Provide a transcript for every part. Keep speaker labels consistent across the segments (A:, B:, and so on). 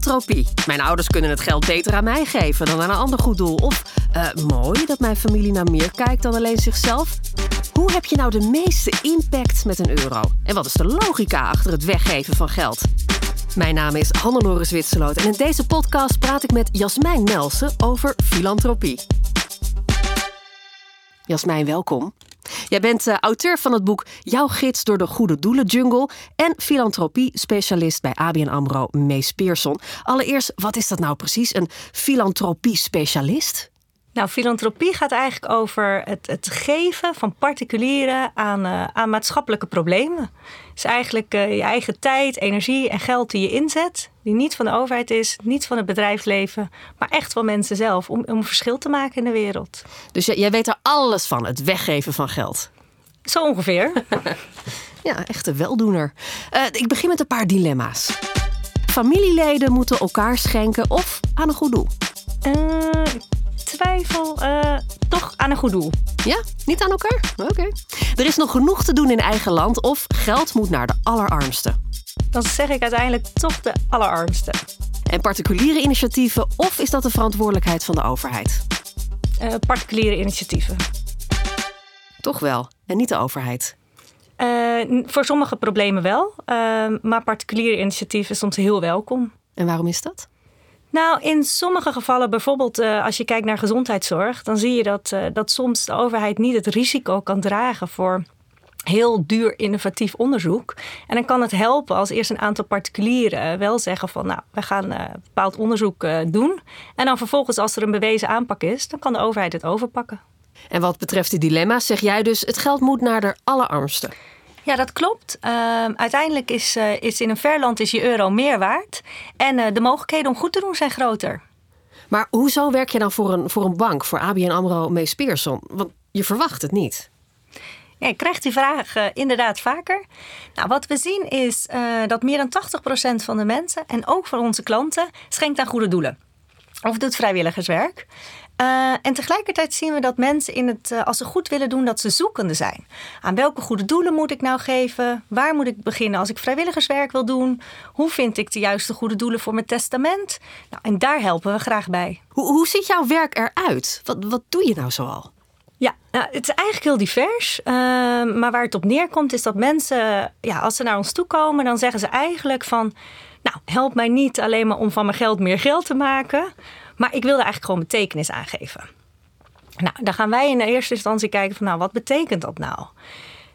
A: filantropie. Mijn ouders kunnen het geld beter aan mij geven dan aan een ander goed doel. Of eh, mooi dat mijn familie naar meer kijkt dan alleen zichzelf. Hoe heb je nou de meeste impact met een euro? En wat is de logica achter het weggeven van geld? Mijn naam is Hannelore Zwitserloot en in deze podcast praat ik met Jasmijn Nelsen over filantropie. Jasmijn, welkom. Jij bent uh, auteur van het boek Jouw gids door de goede doelen jungle en filantropie-specialist bij ABN AMRO Mees Pearson. Allereerst, wat is dat nou precies, een filantropie-specialist?
B: Nou, filantropie gaat eigenlijk over het, het geven van particulieren aan, uh, aan maatschappelijke problemen. Is eigenlijk uh, je eigen tijd, energie en geld die je inzet, die niet van de overheid is, niet van het bedrijfsleven, maar echt van mensen zelf, om, om verschil te maken in de wereld.
A: Dus jij weet er alles van, het weggeven van geld?
B: Zo ongeveer.
A: ja, echt een weldoener. Uh, ik begin met een paar dilemma's. Familieleden moeten elkaar schenken of aan een goed doel?
B: twijfel uh, toch aan een goed doel.
A: Ja, niet aan elkaar? Oké. Er is nog genoeg te doen in eigen land of geld moet naar de allerarmsten.
B: Dan zeg ik uiteindelijk toch de allerarmsten.
A: En particuliere initiatieven of is dat de verantwoordelijkheid van de overheid?
B: Uh, particuliere initiatieven.
A: Toch wel, en niet de overheid.
B: Uh, voor sommige problemen wel, maar particuliere initiatieven soms heel welkom.
A: En waarom is dat?
B: Nou, in sommige gevallen, bijvoorbeeld uh, als je kijkt naar gezondheidszorg, dan zie je dat, uh, dat soms de overheid niet het risico kan dragen voor heel duur innovatief onderzoek. En dan kan het helpen als eerst een aantal particulieren wel zeggen van nou, we gaan uh, bepaald onderzoek doen. En dan vervolgens als er een bewezen aanpak is, dan kan de overheid het overpakken.
A: En wat betreft de dilemma's zeg jij dus het geld moet naar de allerarmsten.
B: Ja, dat klopt. Uh, uiteindelijk is, is in een ver land is je euro meer waard. En de mogelijkheden om goed te doen zijn groter.
A: Maar hoezo werk je dan voor een, voor een bank, voor ABN AMRO Mees Pearson? Want je verwacht het niet.
B: Ja, ik krijg die vraag inderdaad vaker. Nou, wat we zien is dat meer dan 80% van de mensen en ook van onze klanten schenkt aan goede doelen. Of doet vrijwilligerswerk. Uh, en tegelijkertijd zien we dat mensen in het, als ze goed willen doen, dat ze zoekende zijn. Aan welke goede doelen moet ik nou geven? Waar moet ik beginnen als ik vrijwilligerswerk wil doen? Hoe vind ik de juiste goede doelen voor mijn testament? Nou, en daar helpen we graag bij.
A: Hoe, hoe ziet jouw werk eruit? Wat, wat doe je nou zoal?
B: Ja, nou, het is eigenlijk heel divers. Uh, maar waar het op neerkomt is dat mensen, ja, als ze naar ons toe komen, dan zeggen ze eigenlijk van... Nou, help mij niet alleen maar om van mijn geld meer geld te maken... Maar ik wilde eigenlijk gewoon betekenis aangeven. Nou, dan gaan wij in de eerste instantie kijken van, nou, wat betekent dat nou?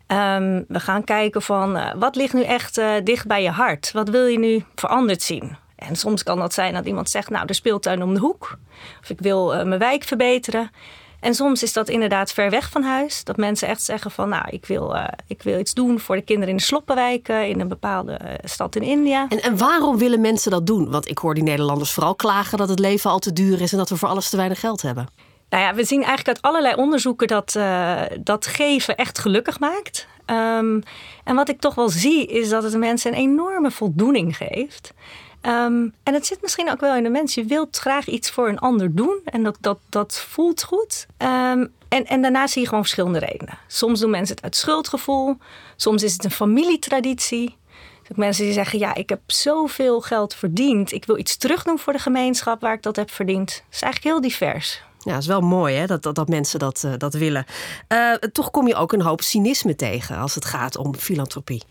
B: Um, we gaan kijken van, uh, wat ligt nu echt uh, dicht bij je hart? Wat wil je nu veranderd zien? En soms kan dat zijn dat iemand zegt, nou, de speeltuin om de hoek. Of ik wil uh, mijn wijk verbeteren. En soms is dat inderdaad ver weg van huis. Dat mensen echt zeggen van nou, ik wil, uh, ik wil iets doen voor de kinderen in de sloppenwijken in een bepaalde uh, stad in India.
A: En, en waarom willen mensen dat doen? Want ik hoor die Nederlanders vooral klagen dat het leven al te duur is en dat we voor alles te weinig geld hebben.
B: Nou ja, we zien eigenlijk uit allerlei onderzoeken dat, uh, dat geven echt gelukkig maakt. Um, en wat ik toch wel zie, is dat het mensen een enorme voldoening geeft. Um, en het zit misschien ook wel in de mens. Je wilt graag iets voor een ander doen. En dat, dat, dat voelt goed. Um, en, en daarna zie je gewoon verschillende redenen. Soms doen mensen het uit schuldgevoel. Soms is het een familietraditie. Dus mensen die zeggen, ja, ik heb zoveel geld verdiend. Ik wil iets terugdoen voor de gemeenschap waar ik dat heb verdiend. Het is eigenlijk heel divers.
A: Ja, dat is wel mooi hè, dat, dat, dat mensen dat, uh, dat willen. Uh, toch kom je ook een hoop cynisme tegen als het gaat om filantropie.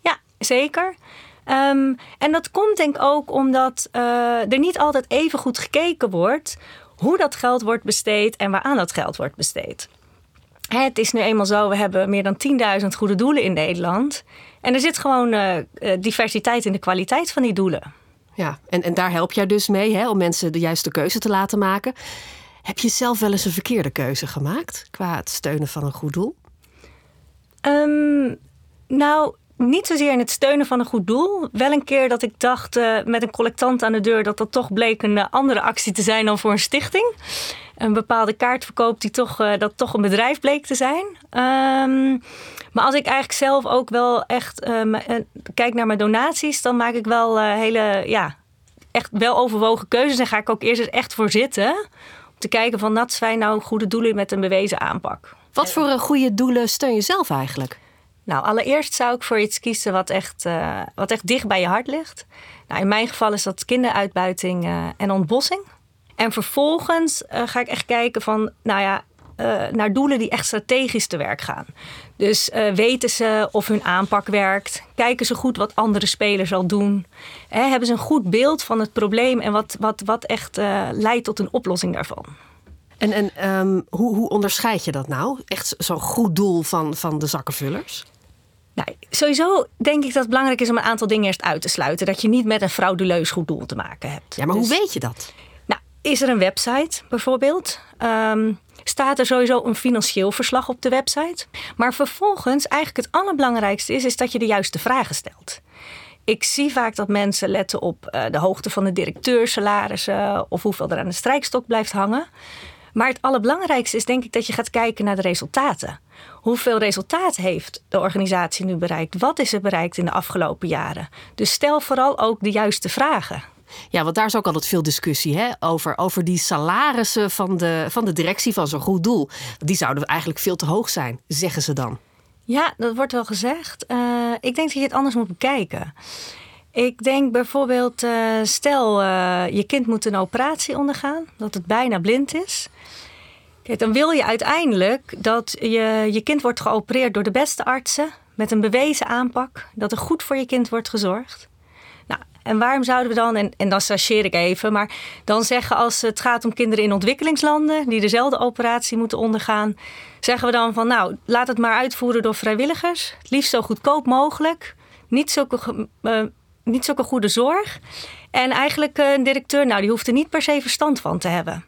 B: Ja, zeker. Um, en dat komt denk ik ook omdat uh, er niet altijd even goed gekeken wordt hoe dat geld wordt besteed en waaraan dat geld wordt besteed. Het is nu eenmaal zo, we hebben meer dan 10.000 goede doelen in Nederland. En er zit gewoon uh, diversiteit in de kwaliteit van die doelen.
A: Ja, en, en daar help jij dus mee hè, om mensen de juiste keuze te laten maken. Heb je zelf wel eens een verkeerde keuze gemaakt qua het steunen van een goed doel?
B: Um, nou, niet zozeer in het steunen van een goed doel. Wel een keer dat ik dacht uh, met een collectant aan de deur dat dat toch bleek een uh, andere actie te zijn dan voor een stichting. Een bepaalde kaartverkoop die toch, uh, dat toch een bedrijf bleek te zijn. Um, maar als ik eigenlijk zelf ook wel echt kijk naar mijn donaties, dan maak ik wel hele, ja, echt wel overwogen keuzes. En ga ik ook eerst echt voor zitten. Om te kijken van, wat zijn nou goede doelen met een bewezen aanpak.
A: Wat voor goede doelen steun je zelf eigenlijk?
B: Nou, allereerst zou ik voor iets kiezen wat echt, uh, wat echt dicht bij je hart ligt. Nou, in mijn geval is dat kinderuitbuiting uh, en ontbossing. En vervolgens uh, ga ik echt kijken van, nou ja, naar doelen die echt strategisch te werk gaan. Dus weten ze of hun aanpak werkt? Kijken ze goed wat andere spelers al doen? Hè, hebben ze een goed beeld van het probleem en wat, wat, wat echt leidt tot een oplossing daarvan?
A: En, en um, hoe, hoe onderscheid je dat nou? Echt zo'n goed doel van, van de zakkenvullers?
B: Nou, sowieso denk ik dat het belangrijk is om een aantal dingen eerst uit te sluiten. Dat je niet met een frauduleus goed doel te maken hebt.
A: Ja, maar hoe dus- weet je dat?
B: Nou, is er een website bijvoorbeeld? Um, staat er sowieso een financieel verslag op de website. Maar vervolgens, eigenlijk het allerbelangrijkste is, is dat je de juiste vragen stelt. Ik zie vaak dat mensen letten op uh, de hoogte van de directeursalarissen of hoeveel er aan de strijkstok blijft hangen. Maar het allerbelangrijkste is denk ik dat je gaat kijken naar de resultaten. Hoeveel resultaat heeft de organisatie nu bereikt? Wat is er bereikt in de afgelopen jaren? Dus stel vooral ook de juiste vragen.
A: Ja, want daar is ook altijd veel discussie hè? Over, over die salarissen van de, van de directie van zo'n goed doel. Die zouden eigenlijk veel te hoog zijn, zeggen ze dan.
B: Ja, dat wordt wel gezegd. Uh, ik denk dat je het anders moet bekijken. Ik denk bijvoorbeeld, uh, stel uh, je kind moet een operatie ondergaan, dat het bijna blind is. Kijk, dan wil je uiteindelijk dat je, je kind wordt geopereerd door de beste artsen met een bewezen aanpak, dat er goed voor je kind wordt gezorgd. Nou, en waarom zouden we dan, en, dan stageer ik even, maar dan zeggen als het gaat om kinderen in ontwikkelingslanden die dezelfde operatie moeten ondergaan, zeggen we dan van nou, laat het maar uitvoeren door vrijwilligers, het liefst zo goedkoop mogelijk, niet zulke, uh, niet zulke goede zorg. En eigenlijk een directeur, nou, die hoeft er niet per se verstand van te hebben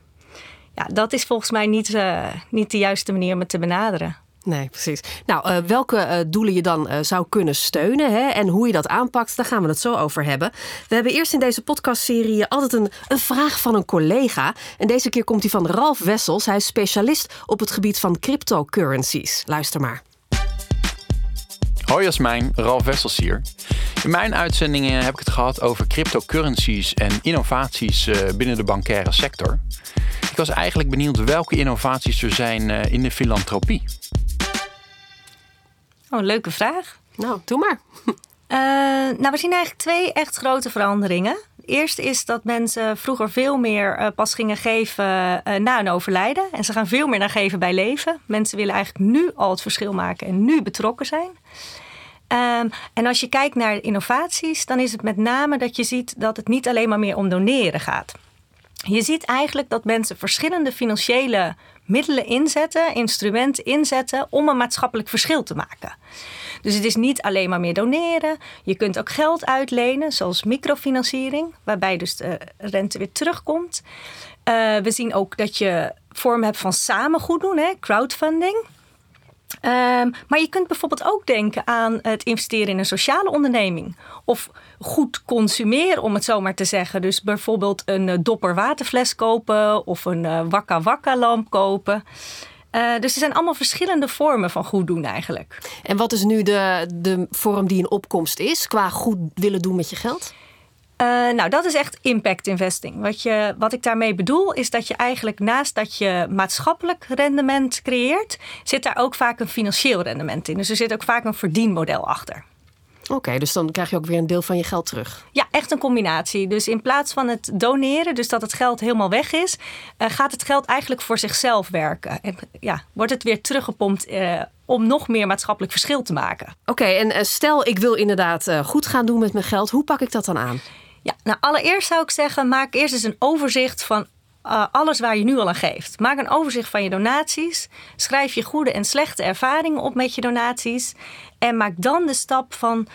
B: ja, dat is volgens mij niet, uh, niet de juiste manier om het te benaderen.
A: Nee, precies. Nou, uh, welke uh, doelen je dan zou kunnen steunen hè, en hoe je dat aanpakt, daar gaan we het zo over hebben. We hebben eerst in deze podcastserie altijd een, een vraag van een collega. En deze keer komt die van Ralf Wessels. Hij is specialist op het gebied van cryptocurrencies. Luister maar.
C: Hoi Jasmijn, Ralf Wessels hier. In mijn uitzendingen heb ik het gehad over cryptocurrencies en innovaties binnen de bankaire sector. Ik was eigenlijk benieuwd welke innovaties er zijn uh, in de filantropie.
B: Oh, leuke vraag.
A: Nou, doe maar.
B: Uh, nou, we zien eigenlijk twee echt grote veranderingen. Eerst is dat mensen vroeger veel meer uh, pas gingen geven na een overlijden. En ze gaan veel meer naar geven bij leven. Mensen willen eigenlijk nu al het verschil maken en nu betrokken zijn. Um, en als je kijkt naar innovaties, dan is het met name dat je ziet dat het niet alleen maar meer om doneren gaat. Je ziet eigenlijk dat mensen verschillende financiële middelen inzetten, instrumenten inzetten om een maatschappelijk verschil te maken. Dus het is niet alleen maar meer doneren. Je kunt ook geld uitlenen, zoals microfinanciering, waarbij dus de rente weer terugkomt. Uh, we zien ook dat je vormen hebt van samen goed doen, hè, crowdfunding. Um, maar je kunt bijvoorbeeld ook denken aan het investeren in een sociale onderneming. Of goed consumeren, om het zo maar te zeggen. Dus bijvoorbeeld een uh, dopper waterfles kopen of een uh, wakka wakka lamp kopen. Uh, dus er zijn allemaal verschillende vormen van goed doen eigenlijk.
A: En wat is nu de, de vorm die in opkomst is qua goed willen doen met je geld?
B: Uh, nou, dat is echt impact investing. Wat, je, wat ik daarmee bedoel, is dat je eigenlijk naast dat je maatschappelijk rendement creëert, zit daar ook vaak een financieel rendement in. Dus er zit ook vaak een verdienmodel achter.
A: Oké, dus dan krijg je ook weer een deel van je geld terug.
B: Ja, echt een combinatie. Dus in plaats van het doneren, dus dat het geld helemaal weg is, uh, gaat het geld eigenlijk voor zichzelf werken. En ja, wordt het weer teruggepompt uh, om nog meer maatschappelijk verschil te maken.
A: Oké, okay, en stel ik wil inderdaad goed gaan doen met mijn geld, hoe pak ik dat dan aan?
B: Ja, nou allereerst zou ik zeggen, maak eerst eens een overzicht van uh, alles waar je nu al aan geeft. Maak een overzicht van je donaties. Schrijf je goede en slechte ervaringen op met je donaties. En maak dan de stap van,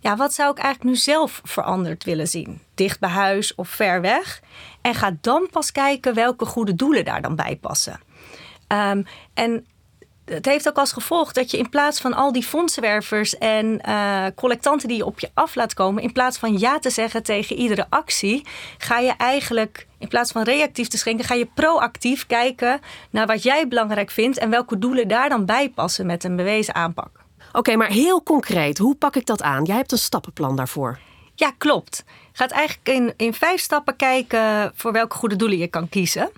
B: ja, wat zou ik eigenlijk nu zelf veranderd willen zien? Dicht bij huis of ver weg? En ga dan pas kijken welke goede doelen daar dan bij passen. Um, en het heeft ook als gevolg dat je in plaats van al die fondsenwervers en uh, collectanten die je op je af laat komen, in plaats van ja te zeggen tegen iedere actie, ga je eigenlijk in plaats van reactief te schenken, ga je proactief kijken naar wat jij belangrijk vindt en welke doelen daar dan bij passen met een bewezen aanpak.
A: Oké, okay, maar heel concreet, hoe pak ik dat aan? Jij hebt een stappenplan daarvoor.
B: Ja, klopt. Gaat eigenlijk in, in vijf stappen kijken voor welke goede doelen je kan kiezen.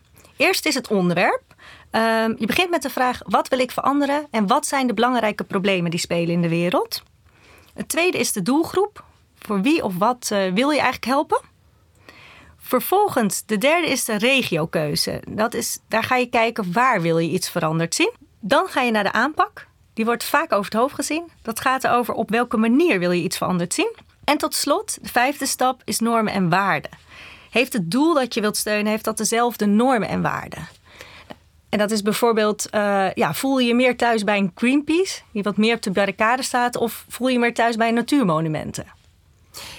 B: Eerst is het onderwerp. Ehm, je begint met de vraag: wat wil ik veranderen en wat zijn de belangrijke problemen die spelen in de wereld? Het tweede is de doelgroep. Voor wie of wat uh, wil je eigenlijk helpen? Vervolgens, de derde is de regiokeuze. Dat is, daar ga je kijken waar wil je iets veranderd zien. Dan ga je naar de aanpak. Die wordt vaak over het hoofd gezien. Dat gaat erover op welke manier wil je iets veranderd zien. En tot slot, de vijfde stap is normen en waarden. Heeft het doel dat je wilt steunen, heeft dat dezelfde normen en waarden? En dat is bijvoorbeeld, uh, ja, voel je je meer thuis bij een Greenpeace, die wat meer op de barricade staat, of voel je je meer thuis bij natuurmonumenten?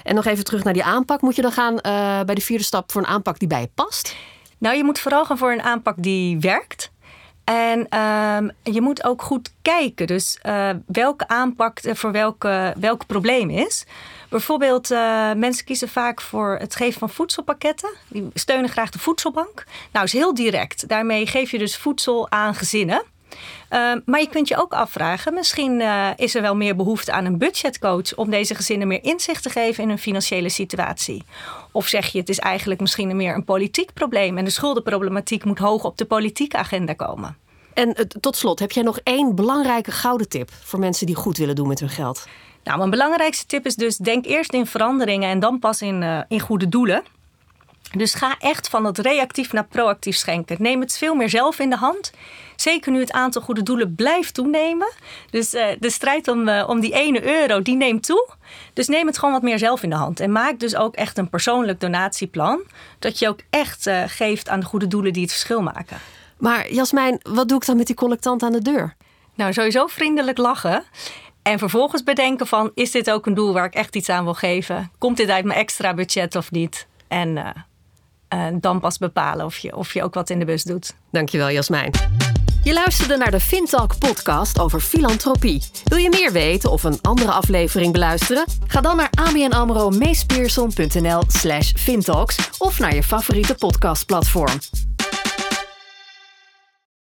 A: En nog even terug naar die aanpak. Moet je dan gaan uh, bij de vierde stap voor een aanpak die bij je past?
B: Nou, je moet vooral gaan voor een aanpak die werkt. En uh, je moet ook goed kijken. Dus uh, welke aanpak voor welke, welk probleem is. Bijvoorbeeld, uh, mensen kiezen vaak voor het geven van voedselpakketten. Die steunen graag de voedselbank. Nou, is heel direct. Daarmee geef je dus voedsel aan gezinnen. Uh, maar je kunt je ook afvragen, misschien uh, is er wel meer behoefte aan een budgetcoach om deze gezinnen meer inzicht te geven in hun financiële situatie. Of zeg je, het is eigenlijk misschien meer een politiek probleem en de schuldenproblematiek moet hoog op de politieke agenda komen.
A: En uh, tot slot, heb jij nog één belangrijke gouden tip voor mensen die goed willen doen met hun geld?
B: Nou, mijn belangrijkste tip is dus: denk eerst in veranderingen en dan pas in, uh, in goede doelen. Dus ga echt van het reactief naar proactief schenken. Neem het veel meer zelf in de hand. Zeker nu het aantal goede doelen blijft toenemen. Dus uh, de strijd om, uh, om die ene euro, die neemt toe. Dus neem het gewoon wat meer zelf in de hand. En maak dus ook echt een persoonlijk donatieplan. Dat je ook echt uh, geeft aan de goede doelen die het verschil maken.
A: Maar Jasmijn, wat doe ik dan met die collectant aan de deur?
B: Nou, sowieso vriendelijk lachen. En vervolgens bedenken van, is dit ook een doel waar ik echt iets aan wil geven? Komt dit uit mijn extra budget of niet? En uh, dan pas bepalen of je, of je ook wat in de bus doet.
A: Dankjewel Jasmijn. Je luisterde naar de Fintalk podcast over filantropie. Wil je meer weten of een andere aflevering beluisteren? Ga dan naar abnamro slash fintalks of naar je favoriete podcastplatform.